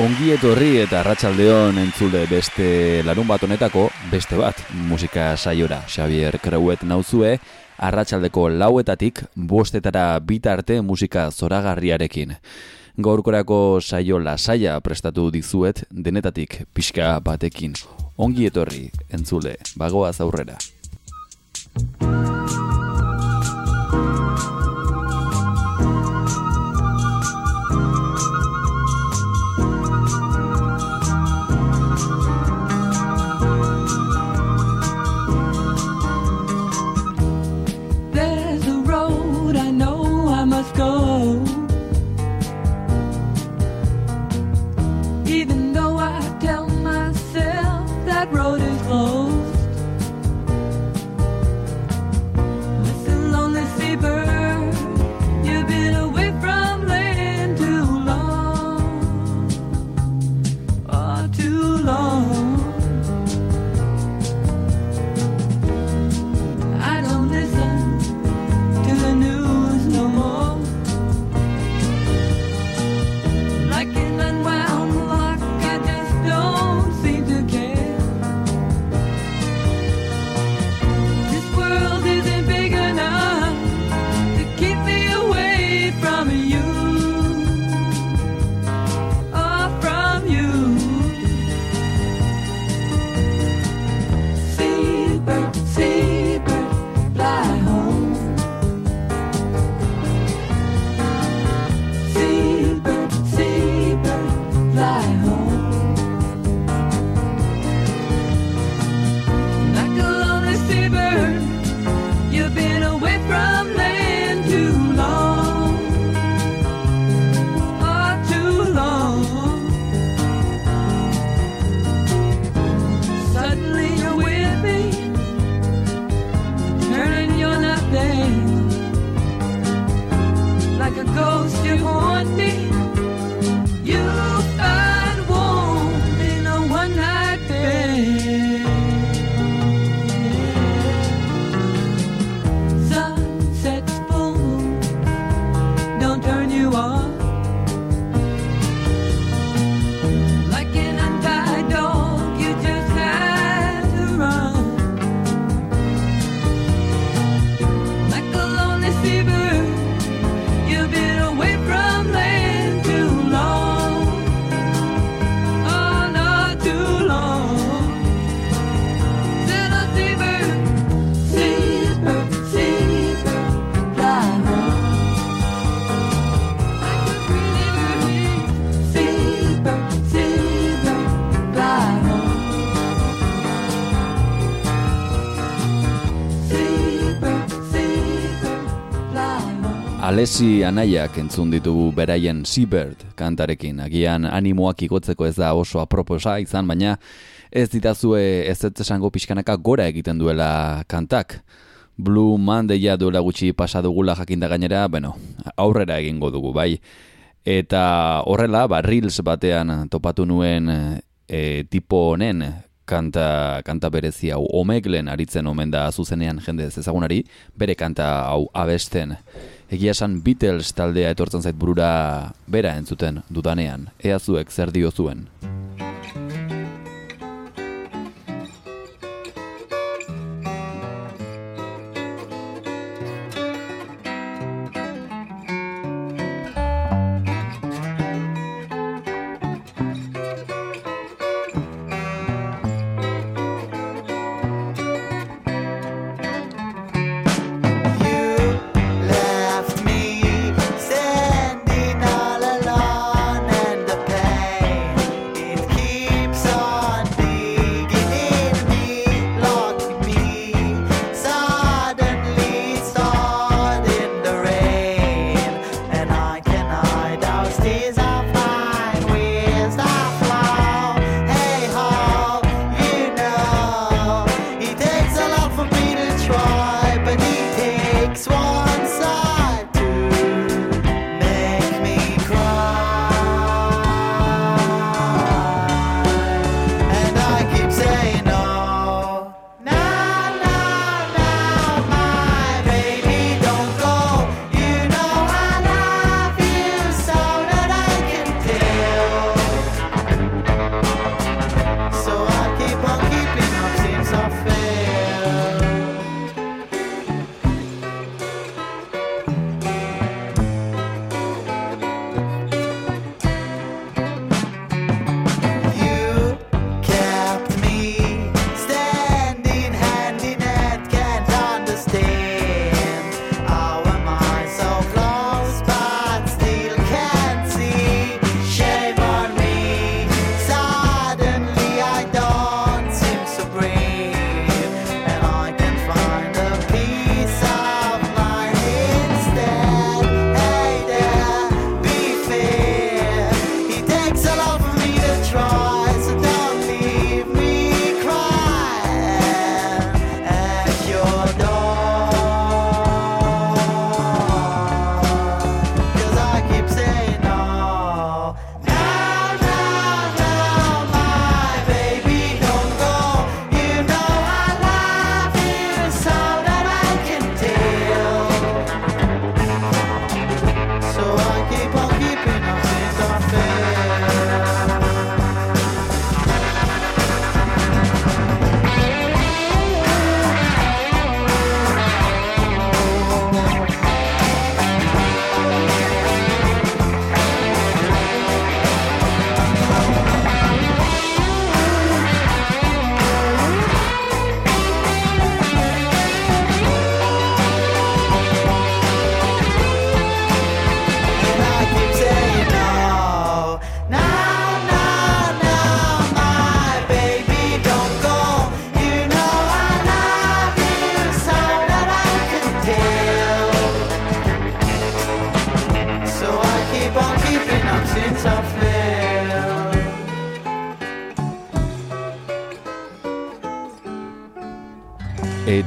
Ongi etorri eta arratsaldeon entzule beste larun bat honetako beste bat musika saiora Xavier Creuet nauzue arratsaldeko lauetatik bostetara bitarte musika zoragarriarekin. Gaurkorako saio lasaia prestatu dizuet denetatik pixka batekin. Ongi etorri entzule, bagoaz aurrera. Alessi anaiak entzun ditugu beraien Seabird kantarekin. Agian animoak igotzeko ez da oso aproposa izan, baina ez ditazue ez ez esango pixkanaka gora egiten duela kantak. Blue Monday duela gutxi pasadugula jakinda gainera, bueno, aurrera egingo dugu, bai. Eta horrela, ba, Reels batean topatu nuen e, tipo honen kanta, kanta berezi hau omeglen aritzen omen da zuzenean jende ezagunari, bere kanta hau abesten egia esan Beatles taldea etortzen zait burura bera entzuten dudanean, ea zuek zer dio zuen.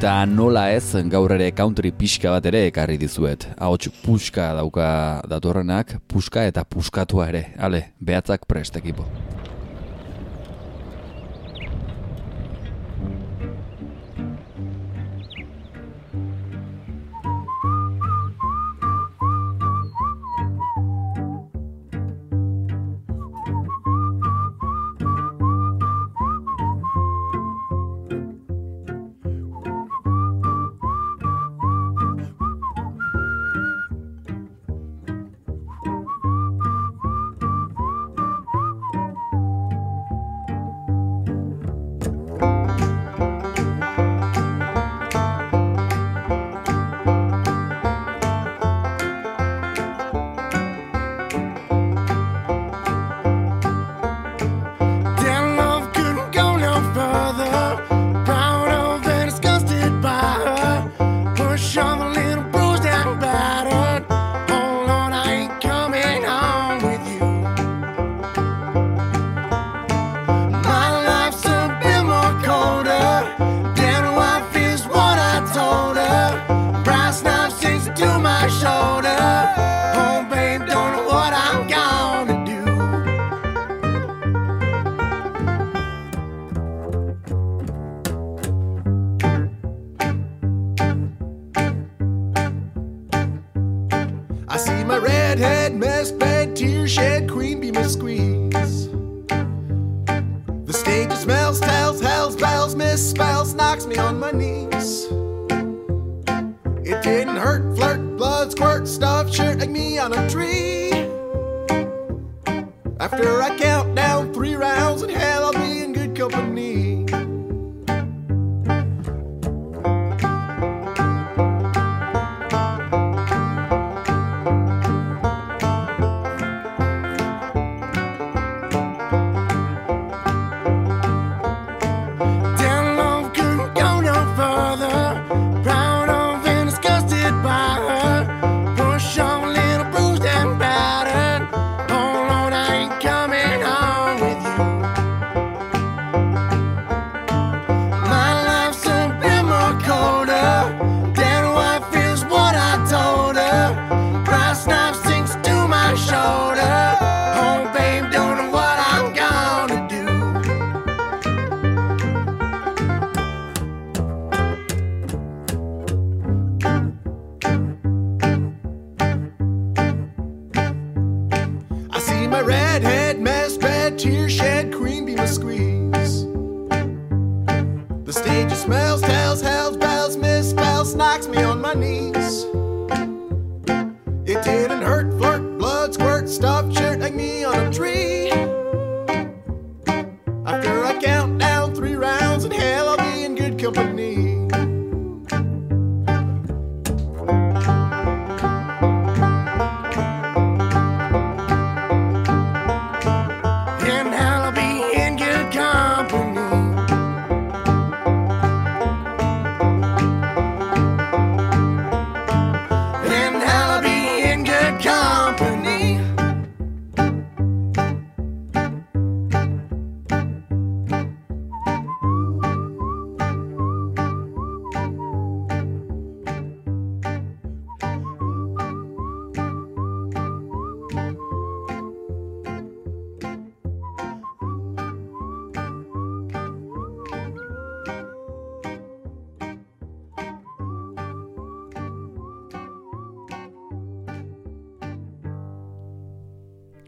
Eta nola ez gaur ere country pixka bat ere ekarri dizuet. Ahots puska dauka datorrenak, puska eta puskatua ere. Ale, behatzak prest ekipo.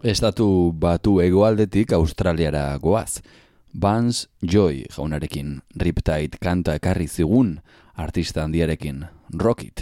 Estatu batu egoaldetik Australiara goaz. Vance Joy jaunarekin, Riptide kanta ekarri zigun, artista handiarekin, Rocket.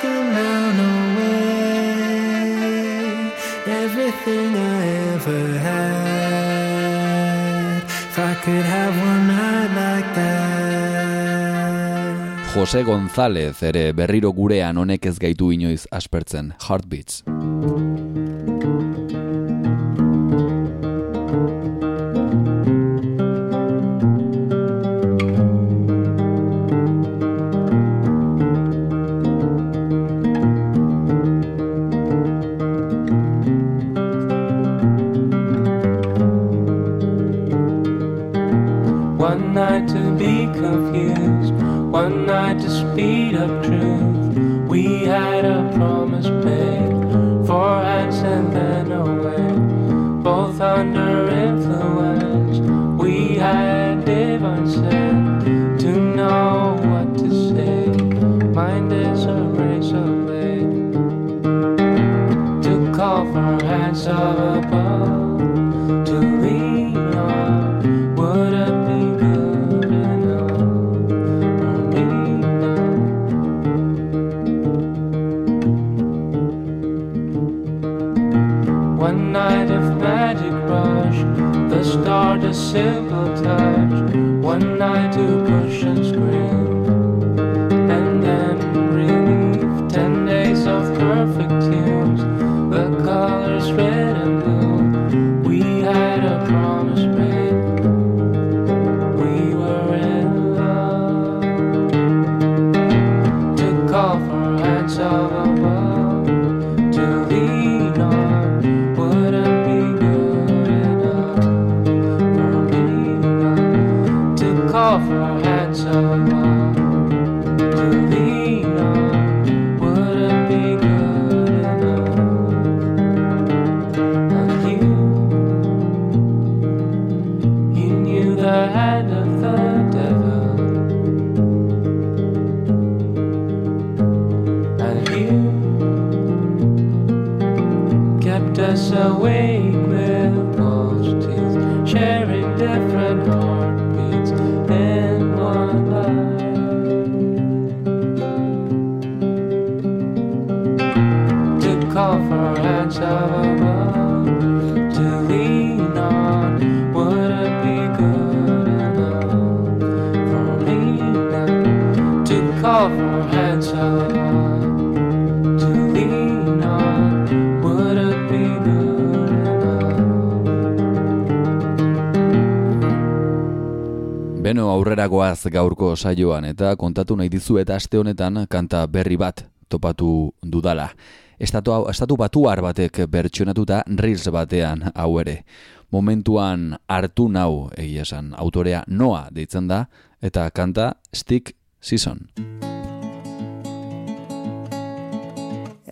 can melt away everything I ever had. I could have one night like that. Jose González ere berriro gurean honek ez gaitu inoiz aspertzen, Heartbeats. One night of magic rush, the start a simple touch. One night to push and scream. Beno aurrera goaz gaurko saioan eta kontatu nahi dizu eta aste honetan kanta berri bat topatu dudala. Estatu, estatu batuar batek bertsionatuta reels batean hau ere. Momentuan hartu nau egia esan autorea noa deitzen da eta kanta Stick Season.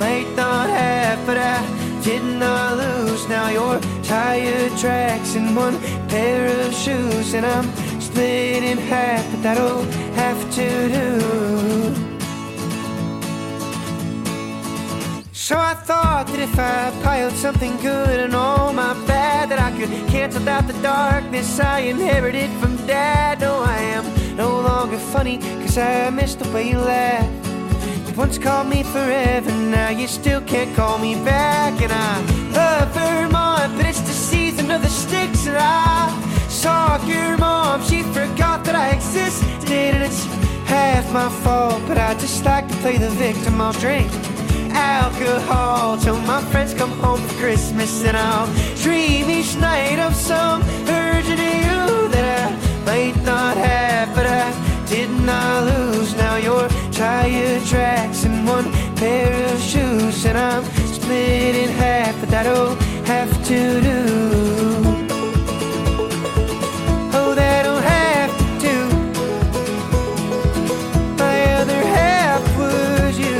might not have, but I did not lose. Now your tire tracks in one pair of shoes, and I'm split in half, but that'll have to do. So I thought that if I piled something good and all my bad, that I could cancel out the darkness I inherited from dad. No, I am no longer funny, cause I miss the way you laugh. Once called me forever, now you still can't call me back. And I love Vermont, but it's the season of the sticks. And I saw your mom, she forgot that I existed. And it's half my fault, but I just like to play the victim. I'll drink alcohol till my friends come home for Christmas. And I'll dream each night of some of you that I might not have, but I did not I lose. Now your tire tracks in one pair of shoes, and I'm split in half, but that'll have to do. Oh, that'll have to do. My other half was you.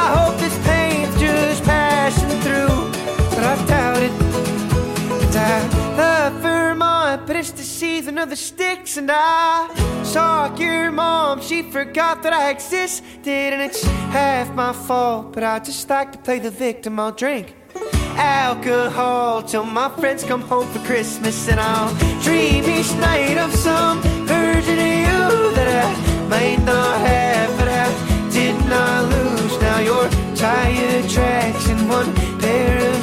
I hope this pain's just passing through, but I doubt it. And I love but it's the season of the sticks, and I saw your mom. She forgot that I existed, and it's half my fault, but I just like to play the victim. I'll drink alcohol till my friends come home for Christmas, and I'll dream each night of some version of you that I might not have, but I did not lose. Now your tire tracks in one pair of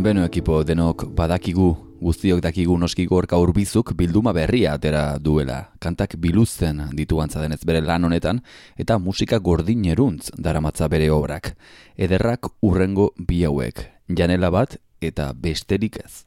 Beno ekipo denok badakigu, guztiok dakigu noski gorka urbizuk bilduma berria atera duela. Kantak biluzten ditu antza denez bere lan honetan eta musika gordineruntz daramatza bere obrak. Ederrak urrengo bi hauek, janela bat eta besterik ez.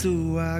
Zentzua uh, galdu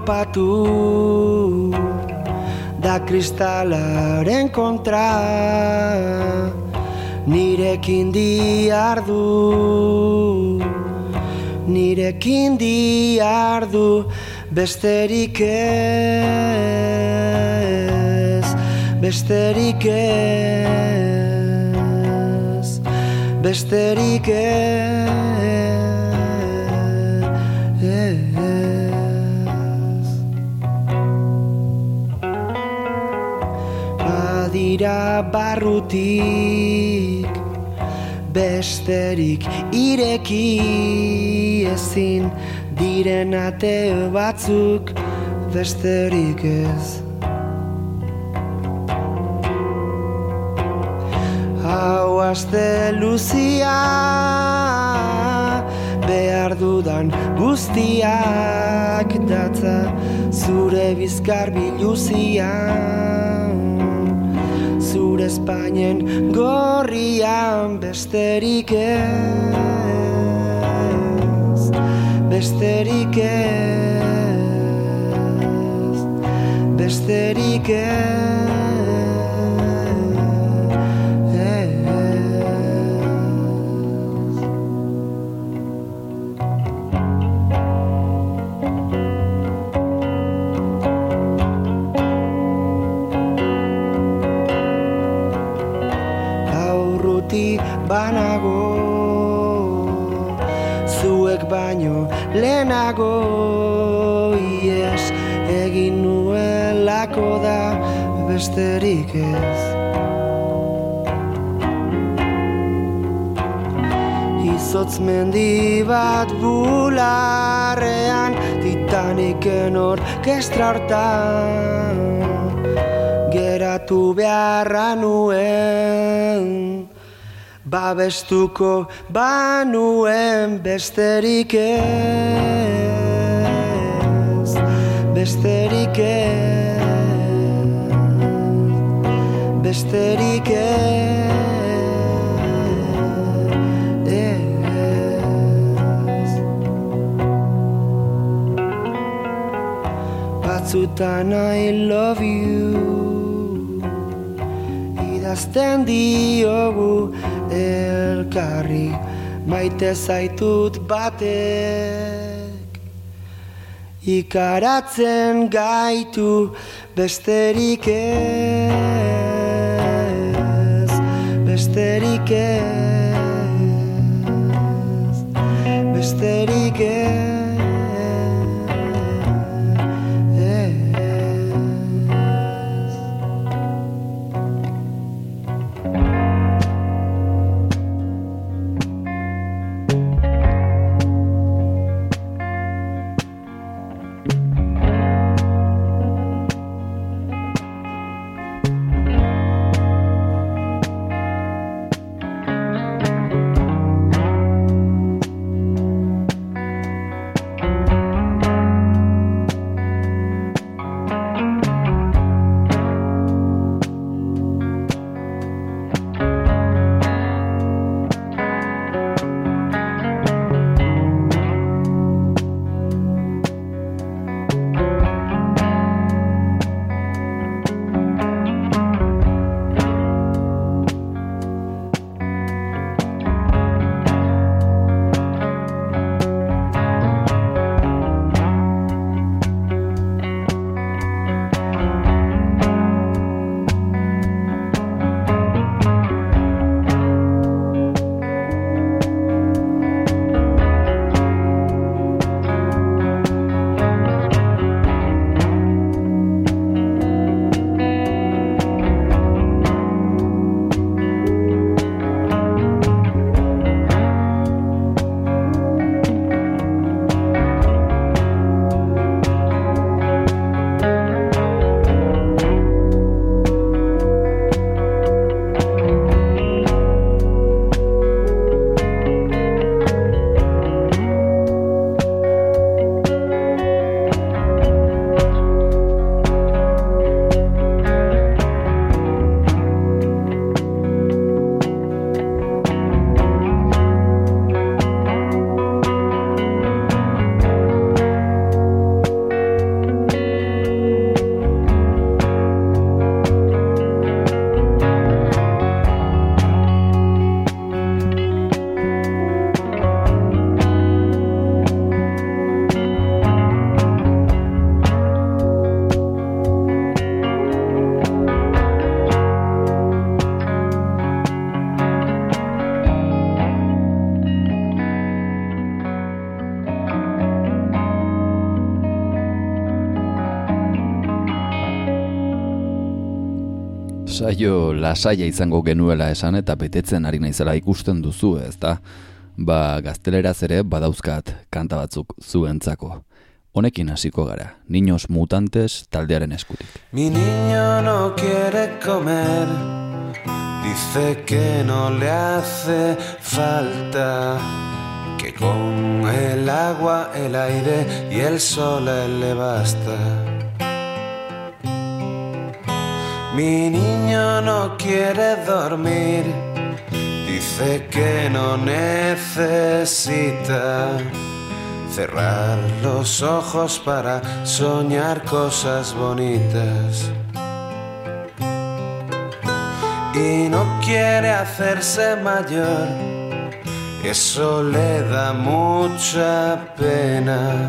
kolpatu da kristalaren kontra. Nirekin diardu nirekin diardu besterik ez besterik ez besterik ez Badira barrutik besterik ireki ezin diren ate batzuk besterik ez. Hau aste luzia behar dudan guztiak datza zure bizkar biluzia zure Espainen gorrian besterik ez besterik ez besterik ez lehenago ies egin nuelako da besterik ez. Izotz mendi bat bularrean Titaniken orkestra hortan Geratu beharra nuen Babestuko banuen besterik ez Besterik ez Besterik ez. Batzutan I love you Idazten diogu elkarri Maite zaitut batek. Ikaratzen gaitu besterik ez Besterik ez saio lasaia izango genuela esan eta betetzen ari naizela ikusten duzu, ez da? Ba, gazteleraz ere badauzkat kanta batzuk zuentzako. Honekin hasiko gara, Niños Mutantes taldearen eskutik. Mi niño no quiere comer, dice que no le hace falta, que con el agua, el aire y el sol le basta. Mi niño no quiere dormir, dice que no necesita cerrar los ojos para soñar cosas bonitas. Y no quiere hacerse mayor, eso le da mucha pena.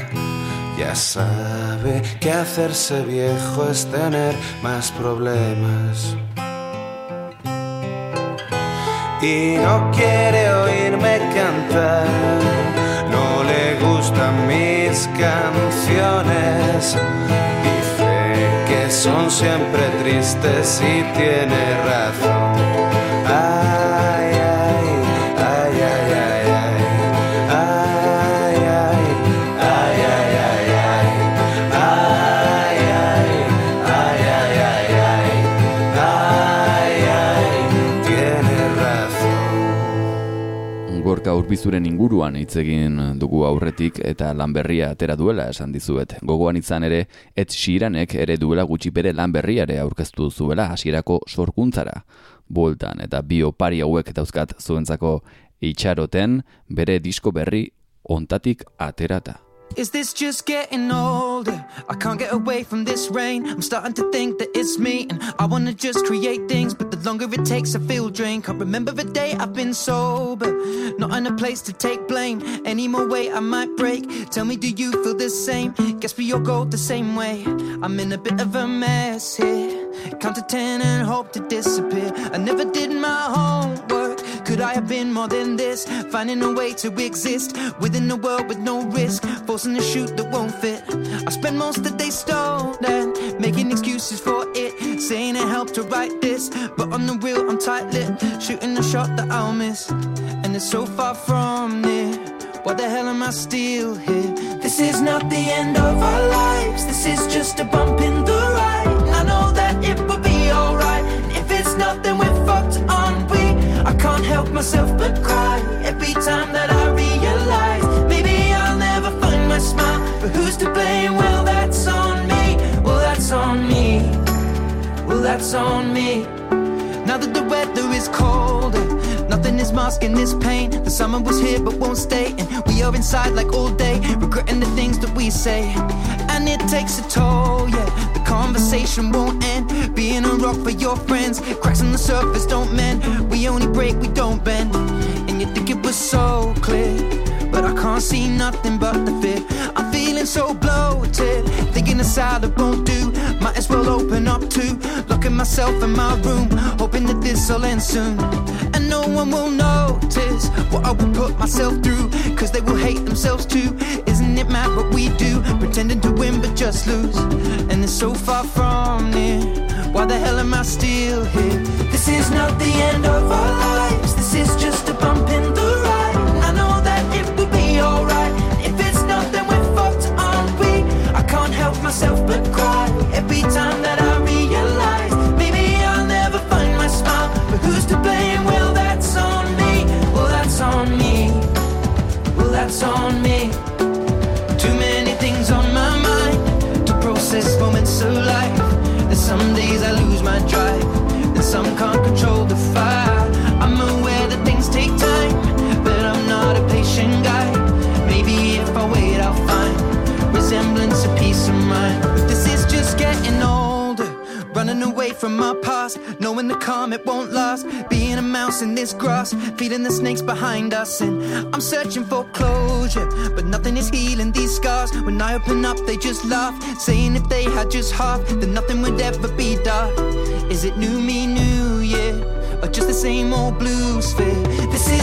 Ya sabe que hacerse viejo es tener más problemas. Y no quiere oírme cantar, no le gustan mis canciones. Dice que son siempre tristes y tiene razón. Ay, urbizuren inguruan hitz egin dugu aurretik eta lan berria atera duela esan dizuet. Gogoan izan ere, Ed Sheeranek ere duela gutxi bere lan berriare aurkeztu zuela hasierako sorkuntzara. Bueltan eta bi opari hauek dauzkat zuentzako itxaroten bere disko berri ontatik aterata. Is this just getting older? I can't get away from this rain. I'm starting to think that it's me, and I wanna just create things. But the longer it takes, I feel drained. Can't remember the day I've been sober. Not in a place to take blame. Any more weight, I might break. Tell me, do you feel the same? Guess we all go the same way. I'm in a bit of a mess here. Count to ten and hope to disappear. I never did my homework. Could I have been more than this? Finding a way to exist within a world with no risk, forcing a shoot that won't fit. I spend most of the day stolen, making excuses for it, saying it helped to write this, but on the real I'm tight-lipped, shooting a shot that I'll miss, and it's so far from near. Why the hell am I still here? This is not the end of our lives. This is just a bump in the myself but cry every time that I realize maybe I'll never find my smile. But who's to blame? Well, that's on me. Well, that's on me. Well, that's on me. Now that the weather is colder, nothing is masking this pain. The summer was here but won't stay, and we are inside like all day, regretting the things that we say. And it takes a toll, yeah. The conversation won't end. Being a rock for your friends, cracks on the surface don't mend. We only break, we don't bend. And you think it was so clear, but I can't see nothing but the fear. I'm feeling so bloated, thinking a salad won't do. Might as well open up too. Locking myself in my room, hoping that this will end soon. And no one will notice what I will put myself through, cause they will hate themselves too. Isn't it mad what we do? Pretending to win but just lose. And it's so far from near. Why the hell am I still here? This is not the end of our lives, this is just a bump in the ride. I know that it will be alright. If it's not, then we're fucked, aren't we? I can't help myself but cry every time from my past, knowing the calm it won't last. Being a mouse in this grass, feeding the snakes behind us, and I'm searching for closure, but nothing is healing these scars. When I open up, they just laugh, saying if they had just half, then nothing would ever be dark. Is it new me, new year? Or just the same old blues fit? This is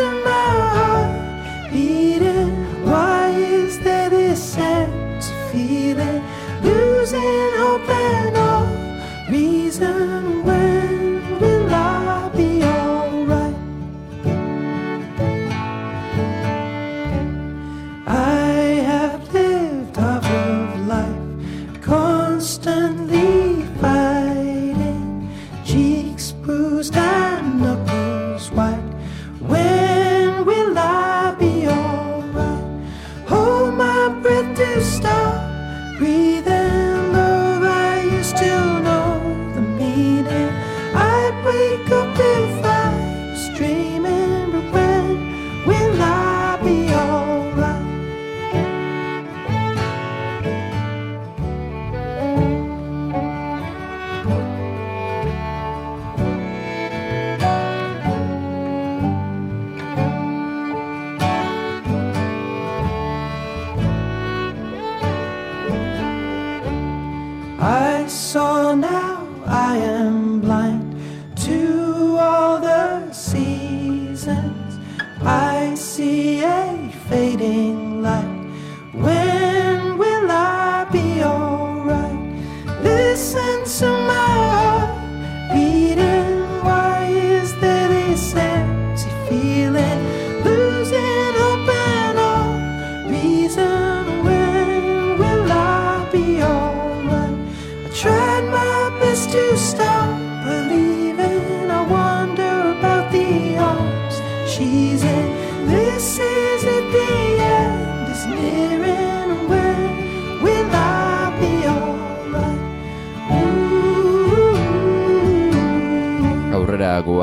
in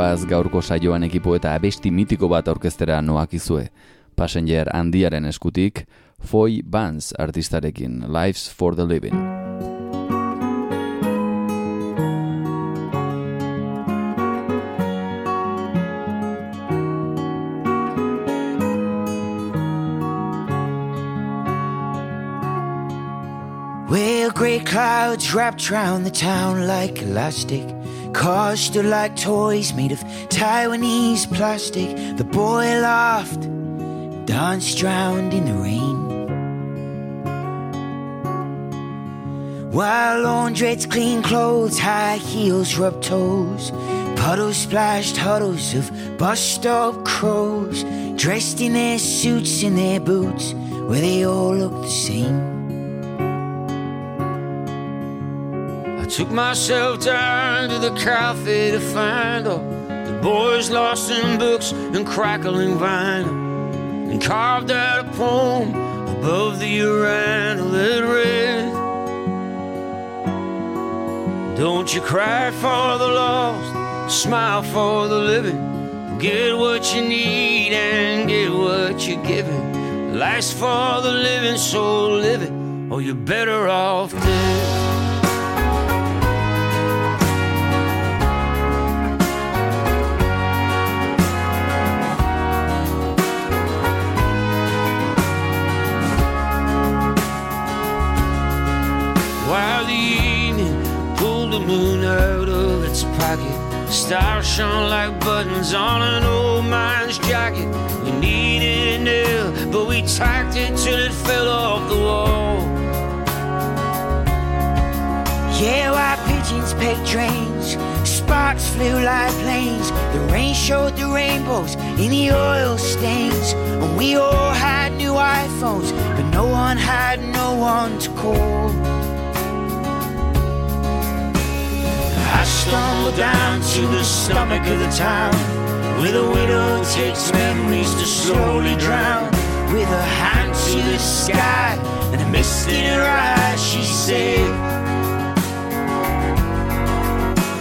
Goaz gaurko saioan ekipo eta abesti mitiko bat aurkeztera noakizue. Passenger handiaren eskutik, Foy Vance artistarekin, Lives for the Living. Well, grey clouds wrapped round the town like elastic. Cars stood like toys made of Taiwanese plastic. The boy laughed, danced drowned in the rain. While laundrettes clean clothes, high heels rubbed toes. Puddles splashed huddles of bus stop crows, dressed in their suits and their boots, where they all looked the same. Took myself down to the cafe to find all the boys lost in books and crackling vinyl, and carved out a poem above the urinal that read, Don't you cry for the lost, smile for the living. Get what you need and get what you're given. Life's for the living, so live it, or you're better off dead. The moon out of its pocket, stars shone like buttons on an old man's jacket. We needed a nail, but we tacked it till it fell off the wall. Yeah, white pigeons pecked trains. sparks flew like planes. The rain showed the rainbows in the oil stains. And we all had new iPhones, but no one had no one to call. I stumbled down to the stomach of the town, where the widow takes memories to slowly drown. With her hand to the sky and a mist in her eyes, she said,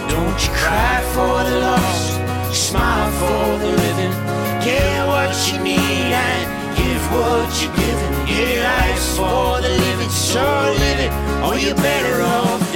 Don't you cry for the lost, smile for the living. Get what you need and give what you're given. Yeah, life's for the living, so live it, or you're better off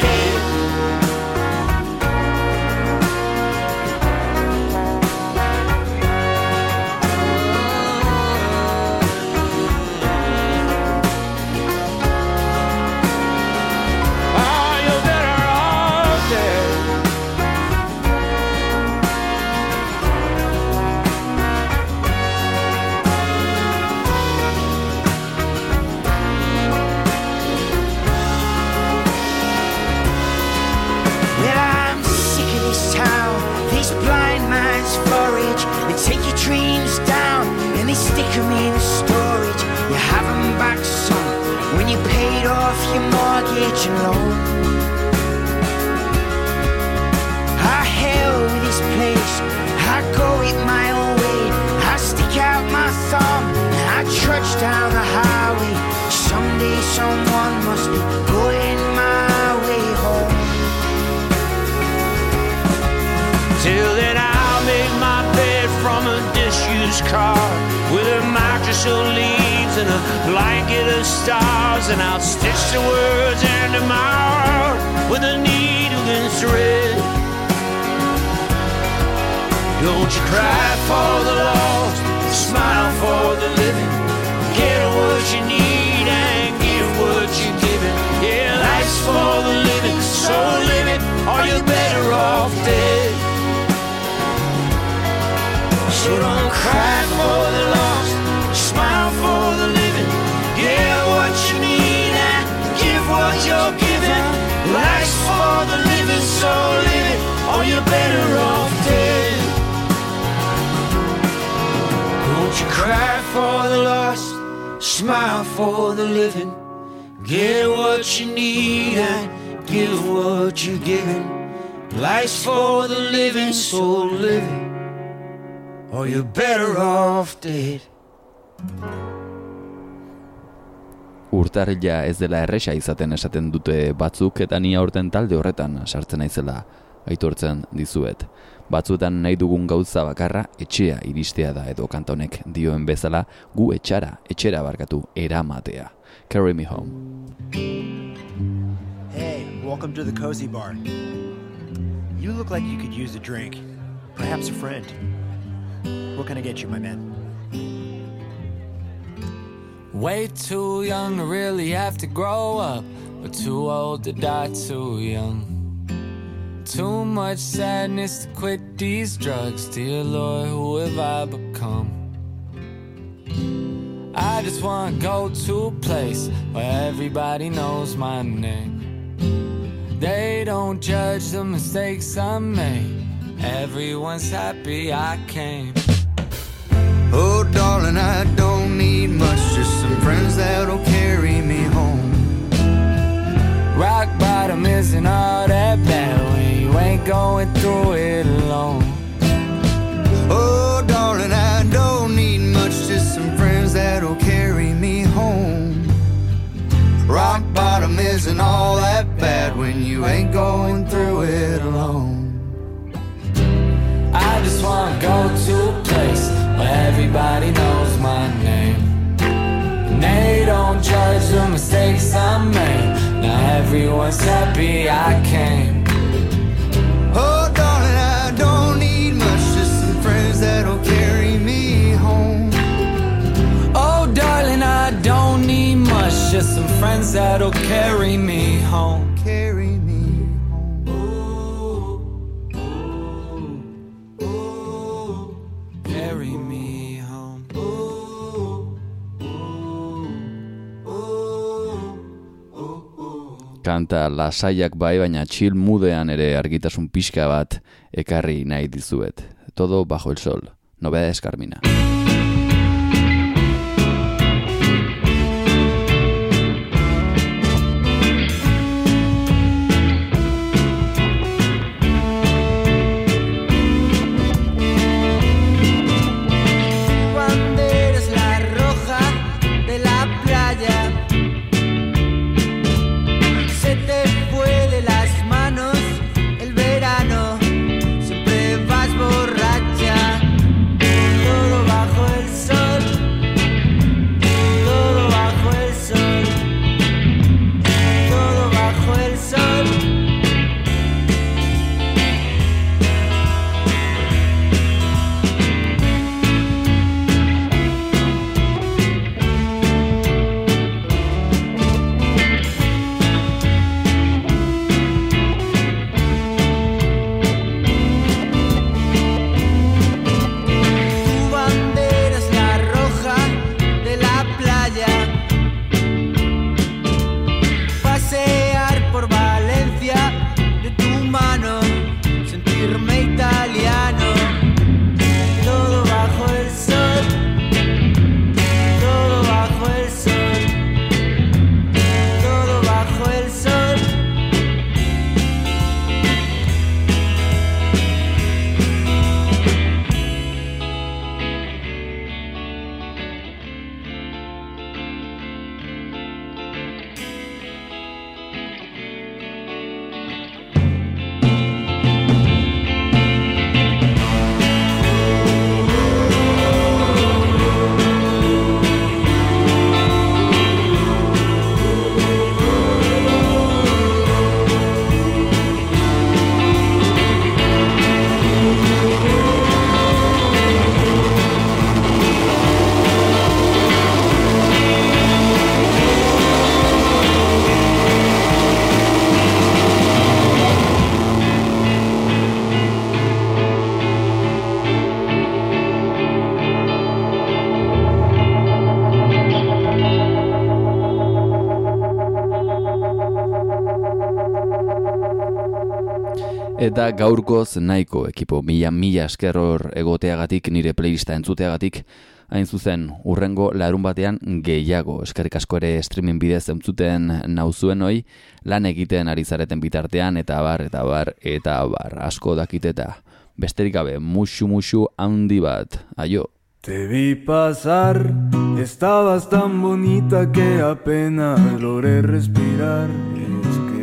smile for the living. Get what you need and give what you're giving. Life's for the living, so live or you're better off dead. Urtarrila ez dela erresa izaten esaten dute batzuk eta ni aurten talde horretan sartzen naizela aitortzen dizuet. Batzuetan nahi dugun gauza bakarra etxea iristea da edo kanta honek dioen bezala gu etxara, etxera barkatu eramatea. Carry me home. Hey, welcome to the Cozy Bar. You look like you could use a drink. Perhaps a friend. What can I get you, my man? Way too young to really have to grow up, but too old to die too young. Too much sadness to quit these drugs, dear Lord, who have I become? I just wanna go to a place where everybody knows my name. They don't judge the mistakes I made. Everyone's happy I came. Oh, darling, I don't need much, just some friends that'll carry me home. Rock bottom isn't all that bad when you ain't going through it alone. Oh, darling, I don't need much, just some friends that'll carry me home. Rock bottom isn't all that bad when you ain't going through it alone. I just wanna go to a place where everybody knows my name. And they don't judge the mistakes I made. Now everyone's happy I came. Just some friends that'll carry me home. Carry me Carry me home. Kanta lasaiak bai, baina chill mudean ere argitasun pixka bat ekarri nahi dizuet. Todo bajo el sol. Novedades Carmina. Eta gaurkoz nahiko ekipo mila mila esker hor egoteagatik nire playlista entzuteagatik. Hain zuzen urrengo larun batean gehiago eskerrik asko ere streaming bidez entzuten nauzuen hoi. Lan egiten ari zareten bitartean eta bar eta bar eta bar asko dakiteta besterik gabe musu musu handi bat. Aio. Te vi pasar, estabas tan bonita que apenas logré respirar.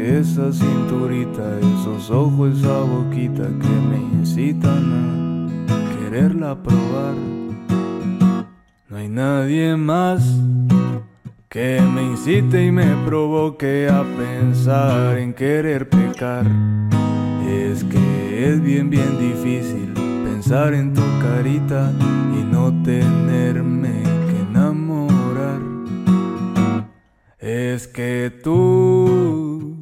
Esa cinturita, esos ojos, esa boquita que me incitan a quererla probar. No hay nadie más que me incite y me provoque a pensar en querer pecar. Es que es bien, bien difícil pensar en tu carita y no tenerme que enamorar. Es que tú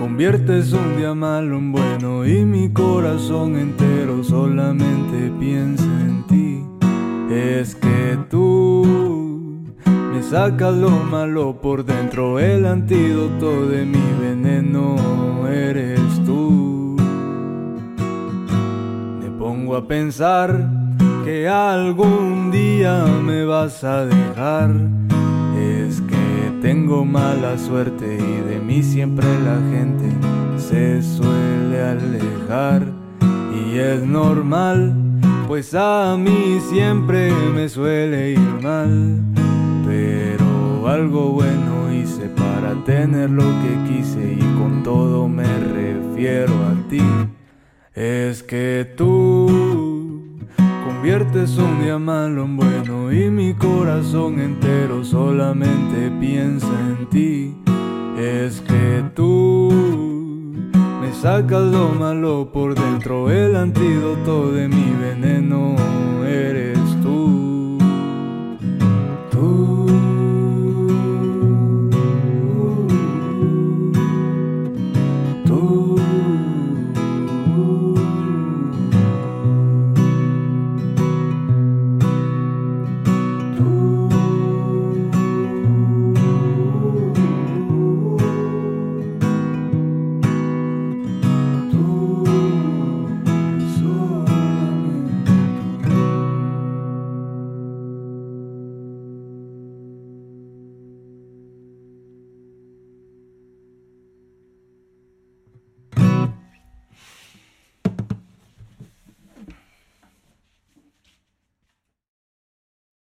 conviertes un día malo en bueno y mi corazón entero solamente piensa en ti. Es que tú me sacas lo malo por dentro, el antídoto de mi veneno eres tú. Me pongo a pensar que algún día me vas a dejar. Tengo mala suerte y de mí siempre la gente se suele alejar. Y es normal, pues a mí siempre me suele ir mal. Pero algo bueno hice para tener lo que quise y con todo me refiero a ti. Es que tú conviertes un día malo en bueno y mi corazón entero solamente piensa en ti. Es que tú me sacas lo malo por dentro, el antídoto de mi veneno eres